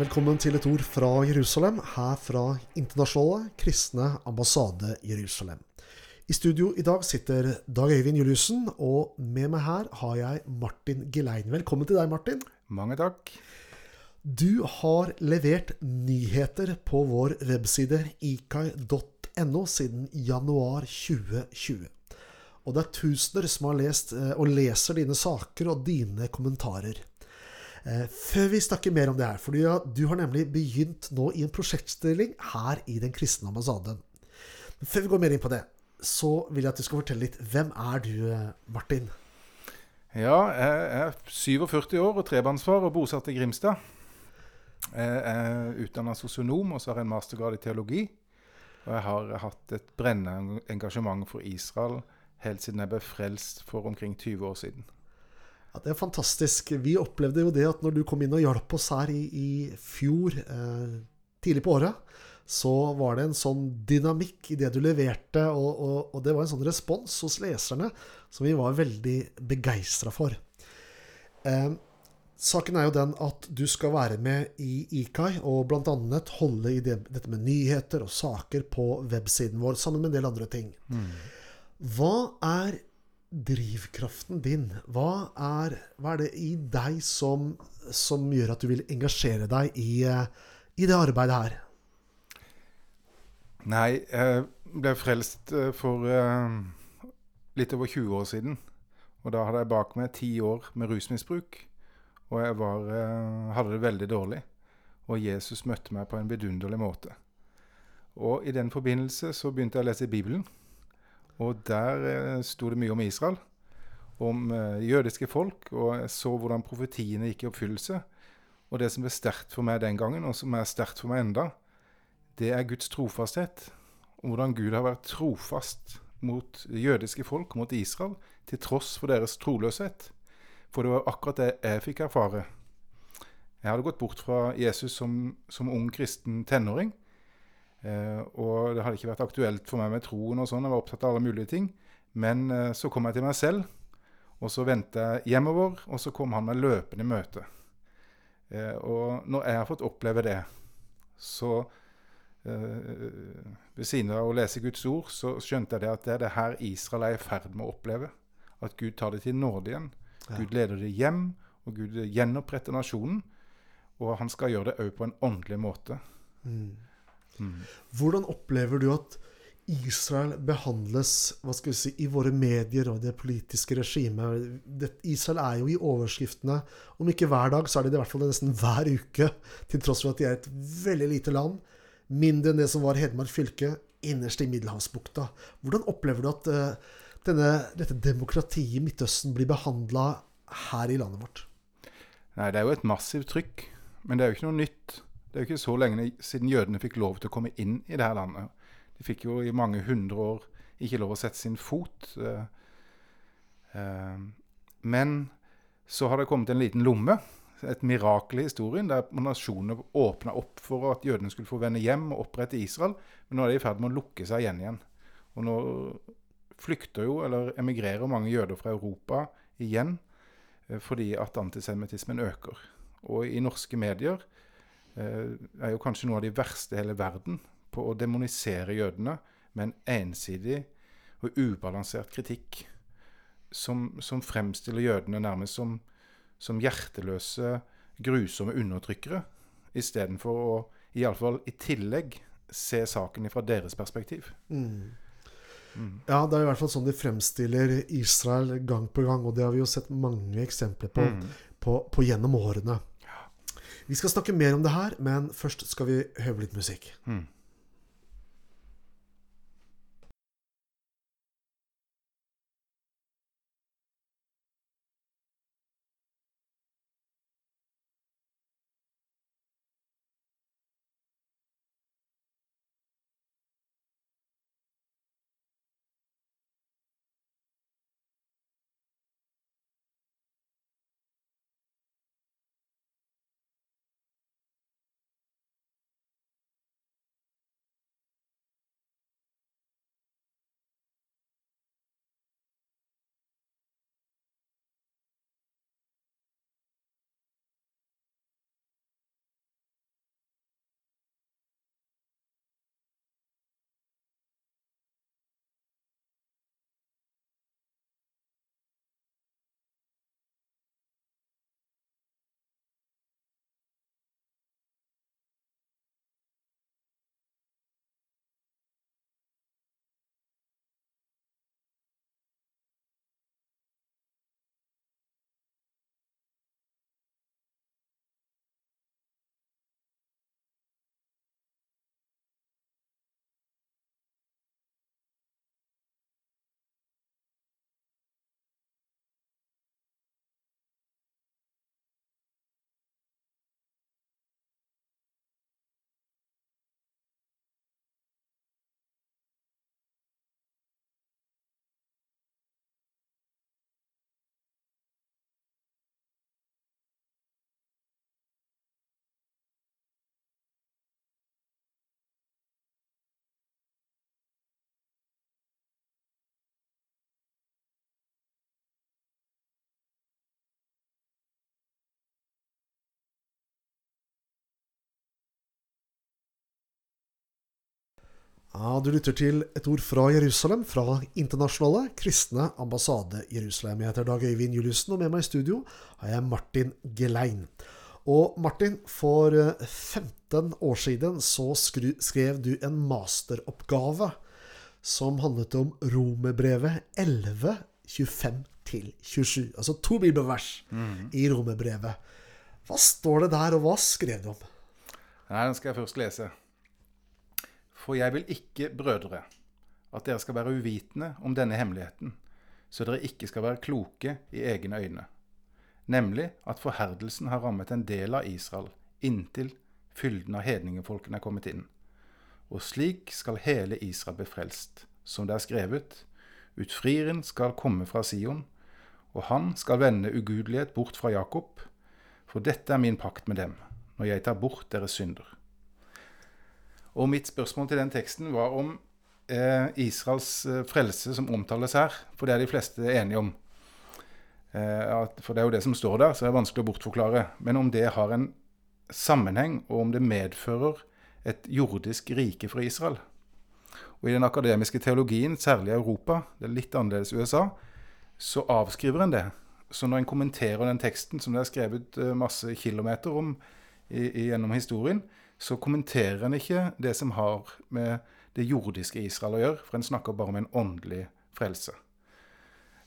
velkommen til et ord fra Jerusalem, her fra Internasjonale kristne ambassade Jerusalem. I studio i dag sitter Dag Øyvind Juliussen, og med meg her har jeg Martin Gilein. Velkommen til deg, Martin. Mange takk. Du har levert nyheter på vår webside ikai.no siden januar 2020. Og det er tusener som har lest eh, og leser dine saker og dine kommentarer. Eh, før vi snakker mer om det her, for du har nemlig begynt nå i en prosjektstilling her i Den kristne ambassaden. Men før vi går mer inn på det, så vil jeg at du skal fortelle litt. Hvem er du, eh, Martin? Ja, jeg er 47 år og trebarnsfar og bosatt i Grimstad. Jeg er utdanna sosionom, og så har jeg en mastergrad i teologi. Og jeg har hatt et brennende engasjement for Israel helt siden jeg ble frelst for omkring 20 år siden. Ja, Det er fantastisk. Vi opplevde jo det at når du kom inn og hjalp oss her i, i fjor, eh, tidlig på året, så var det en sånn dynamikk i det du leverte, og, og, og det var en sånn respons hos leserne som vi var veldig begeistra for. Eh, saken er jo den at du skal være med i IKAI og bl.a. holde i det, dette med nyheter og saker på websiden vår, sammen med en del andre ting. Mm. Hva er drivkraften din? Hva er, hva er det i deg som, som, gjør at du vil engasjere deg i, i det arbeidet her? Nei, jeg ble frelst eh, for uh, litt over 20 år siden. Og da hadde jeg bak meg ti år med rusmisbruk. Og jeg var, hadde det veldig dårlig. Og Jesus møtte meg på en vidunderlig måte. Og i den forbindelse så begynte jeg å lese Bibelen. Og der uh, sto det mye om Israel. Om uh, jødiske folk. Og jeg så hvordan profetiene gikk i oppfyllelse. Og det som ble sterkt for meg den gangen, og som er sterkt for meg enda, det er Guds trofasthet. Og hvordan Gud har vært trofast mot jødiske folk, mot Israel, til tross for deres troløshet. For det var akkurat det jeg fikk erfare. Jeg hadde gått bort fra Jesus som, som ung kristen tenåring. Eh, og det hadde ikke vært aktuelt for meg med troen og sånn. Jeg var opptatt av alle mulige ting. Men eh, så kom jeg til meg selv, og så vendte jeg hjemover, og så kom han meg løpende i møte. Eh, og når jeg har fått oppleve det, så ved siden av å lese Guds ord, så skjønte jeg det at det er det her Israel er i ferd med å oppleve. At Gud tar det til nåde igjen. Ja. Gud leder det hjem, og Gud gjenoppretter nasjonen. Og han skal gjøre det òg på en åndelig måte. Mm. Hvordan opplever du at Israel behandles hva skal vi si, i våre medier og det politiske regimet? Israel er jo i overskriftene, om ikke hver dag, så er det i hvert fall nesten hver uke. Til tross for at de er et veldig lite land mindre enn det som var Hedmark fylke, innerst i Middelhavsbukta. Hvordan opplever du at uh, denne, dette demokratiet i Midtøsten blir behandla her i landet vårt? Nei, Det er jo et massivt trykk. Men det er jo ikke noe nytt. Det er jo ikke så lenge siden jødene fikk lov til å komme inn i det her landet. De fikk jo i mange hundre år ikke lov å sette sin fot. Uh, uh, men så har det kommet en liten lomme et mirakel i historien, der nasjonene åpna opp for at jødene skulle få vende hjem og opprette Israel. Men nå er de i ferd med å lukke seg igjen igjen. Og nå flykter jo, eller emigrerer mange jøder fra Europa igjen eh, fordi at antisemittismen øker. Og i norske medier eh, er jo kanskje noe av de verste i hele verden på å demonisere jødene med en ensidig og ubalansert kritikk som, som fremstiller jødene nærmest som som hjerteløse, grusomme undertrykkere, istedenfor å iallfall i tillegg se saken fra deres perspektiv. Mm. Mm. Ja, det er i hvert fall sånn de fremstiller Israel gang på gang, og det har vi jo sett mange eksempler på, mm. på, på gjennom årene. Vi skal snakke mer om det her, men først skal vi høre litt musikk. Mm. Ja, Du lytter til et ord fra Jerusalem, fra Internasjonale kristne ambassade Jerusalem. Jeg heter Dag Øyvind Juliussen, og med meg i studio har jeg Martin Gelein. Og Martin, for 15 år siden så skrev du en masteroppgave som handlet om Romerbrevet 11, 25-27. Altså to bibelvers mm. i Romerbrevet. Hva står det der, og hva skrev du om? Nei, Den skal jeg først lese. For jeg vil ikke, brødre, at dere skal være uvitende om denne hemmeligheten, så dere ikke skal være kloke i egne øyne, nemlig at forherdelsen har rammet en del av Israel inntil fylden av hedningefolkene er kommet inn. Og slik skal hele Israel bli frelst, som det er skrevet, utfrieren skal komme fra Sion, og han skal vende ugudelighet bort fra Jakob, for dette er min pakt med dem, når jeg tar bort deres synder. Og mitt spørsmål til den teksten var om eh, Israels eh, frelse som omtales her. For det er de fleste enige om. Eh, at, for det er jo det som står der, så det er vanskelig å bortforklare. Men om det har en sammenheng, og om det medfører et jordisk rike for Israel. Og I den akademiske teologien, særlig i Europa, det er litt annerledes USA, så avskriver en det. Så når en kommenterer den teksten, som det er skrevet eh, masse kilometer om i, i, gjennom historien, så kommenterer en ikke det som har med det jordiske Israel å gjøre, for en snakker bare om en åndelig frelse.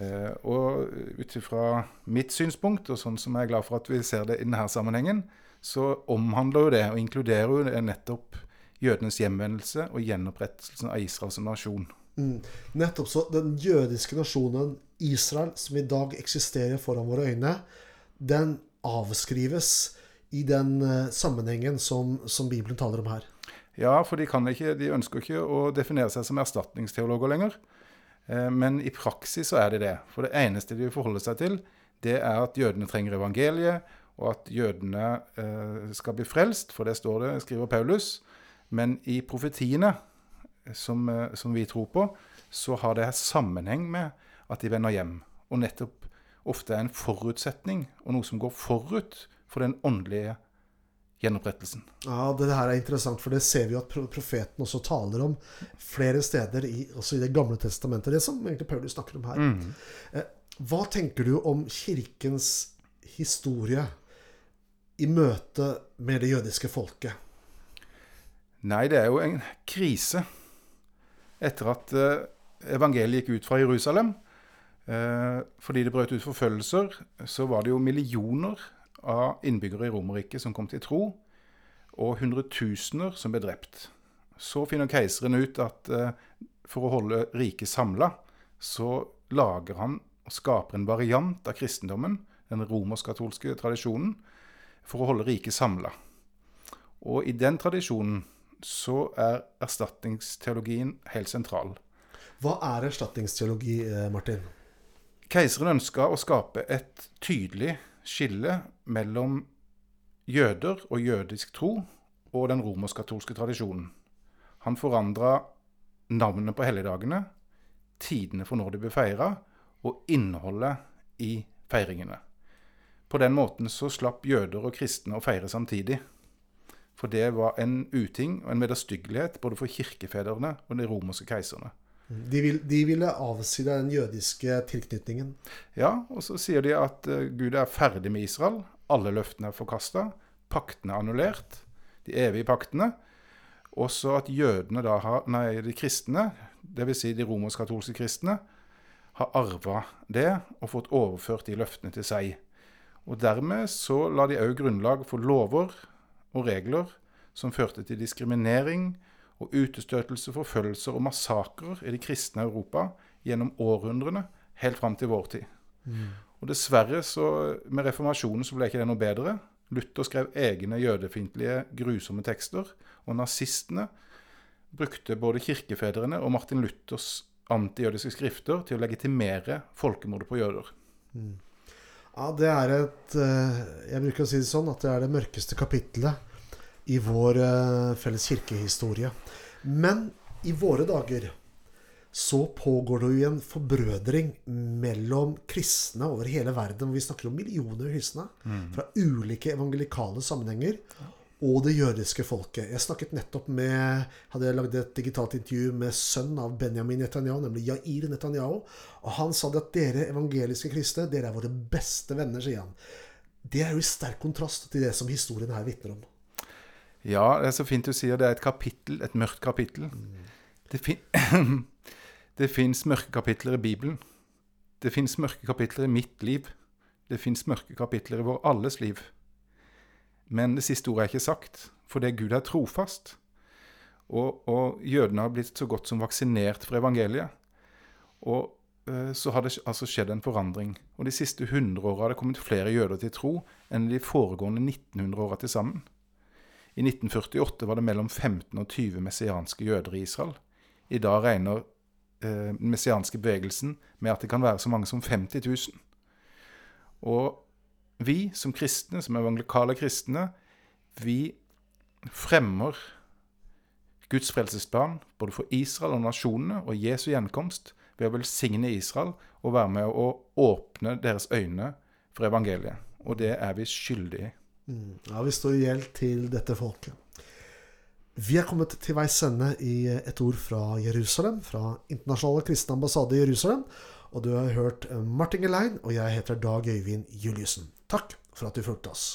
Eh, og ut ifra mitt synspunkt, og sånn som jeg er glad for at vi ser det i denne sammenhengen, så omhandler jo det, og inkluderer jo det nettopp jødenes hjemvendelse og gjenopprettelsen av Israel som nasjon. Mm. Nettopp så Den jødiske nasjonen Israel, som i dag eksisterer foran våre øyne, den avskrives i den uh, sammenhengen som, som, Bibelen taler om her. Ja, for de, ikke, de, ønsker ikke å definere seg som erstatningsteologer lenger. Eh, men i praksis så er de det. For det eneste de forholder seg til, det er at jødene trenger evangeliet, og at jødene eh, skal bli frelst, for det står det, skriver Paulus. Men i profetiene, som, eh, som vi tror på, så har det sammenheng med at de vender hjem. Og nettopp ofte er en forutsetning, og noe som går forut for den åndelige gjenopprettelsen. Ja, Det her er interessant, for det ser vi at profeten også taler om flere steder, i, også i Det gamle testamentet. Det som egentlig Paulus snakker om her. Mm. Eh, hva tenker du om kirkens historie i møte med det jødiske folket? Nei, det er jo en krise. Etter at eh, evangeliet gikk ut fra Jerusalem, eh, fordi det brøt ut forfølgelser, så var det jo millioner av innbyggere i Romerriket som kom til tro, og hundretusener som ble drept. Så finner keiseren ut at eh, for å holde riket samla, så lager han og skaper en variant av kristendommen, den romersk-katolske tradisjonen, for å holde riket samla. Og i den tradisjonen så er erstatningsteologien helt sentral. Hva er erstatningsteologi, eh, Martin? Keiseren ønska å skape et tydelig skille mellom jøder og jødisk tro og den romersk-katolske tradisjonen. Han forandra navnet på helligdagene, tidene for når de ble feira, og innholdet i feiringene. På den måten så slapp jøder og kristne å feire samtidig. For det var en uting og en vederstyggelighet både for kirkefedrene og de romerske keiserne. De, vil, de, ville avsi deg den jødiske tilknytningen. Ja, og så sier de at uh, Gud er ferdig med Israel. Alle løftene er forkasta. Paktene er annullert. De evige paktene. Også at jødene da har, nei, de kristne, dvs. Si de romersk-katolske kristne, har arva det og fått overført de løftene til seg. Og Dermed så la de òg grunnlag for lover og regler som førte til diskriminering og utestøtelse, forfølgelser og massakrer i det kristne Europa gjennom århundrene, helt fram til vår tid. Mm. Og Dessverre, så med reformasjonen, så ble ikke det noe bedre. Luther skrev egne jødefiendtlige, grusomme tekster. Og nazistene brukte både kirkefedrene og Martin Luthers antijødiske skrifter til å legitimere folkemordet på jøder. Mm. Ja, det er et eh, Jeg bruker å si det sånn at det er det mørkeste kapittelet i vår uh, felles kirkehistorie. Men i våre dager så pågår det jo en forbrødring mellom kristne over hele verden. Vi snakker om millioner kristne mm. fra ulike evangelikale sammenhenger. og det jødiske folket. Jeg snakket nettopp med hadde lagd et digitalt intervju med sønnen av Benjamin Netanyahu, nemlig Yair Netanyahu. Og han sa det at dere evangeliske kristne, dere er våre beste venner, sier han. Det er jo i sterk kontrast til det som historien her vitner om. Ja, det er så fint du sier det er et kapittel, et mørkt kapittel. Det, fin det fins mørke kapitler i Bibelen. Det fins mørke kapitler i mitt liv. Det fins mørke kapitler i vår alles liv. Men det siste ordet er ikke sagt, fordi Gud er trofast. Og, og jødene har blitt så godt som vaksinert for evangeliet. Og øh, så har det altså skjedd en forandring. Og de siste 100 åra har det kommet flere jøder til tro enn de foregående 1900 åra til sammen. I 1948 var det mellom 15 og 20 messianske jøder i Israel. I dag regner den eh, messianske bevegelsen med at det kan være så mange som 50 000. Og vi som kristne, som evangelikale kristne, vi fremmer Guds frelsesplan både for Israel og nasjonene og Jesu gjenkomst ved å velsigne Israel og være med å åpne deres øyne for evangeliet. Og det er vi skyldige i. Ja, vi står i gjeld til dette folket. Vi er kommet til veis ende i et ord fra Jerusalem, fra Internasjonale kristne ambassade i Jerusalem. Og du har hørt Martin Gelein, og jeg heter Dag Øyvind Juliussen. Takk for at du fulgte oss.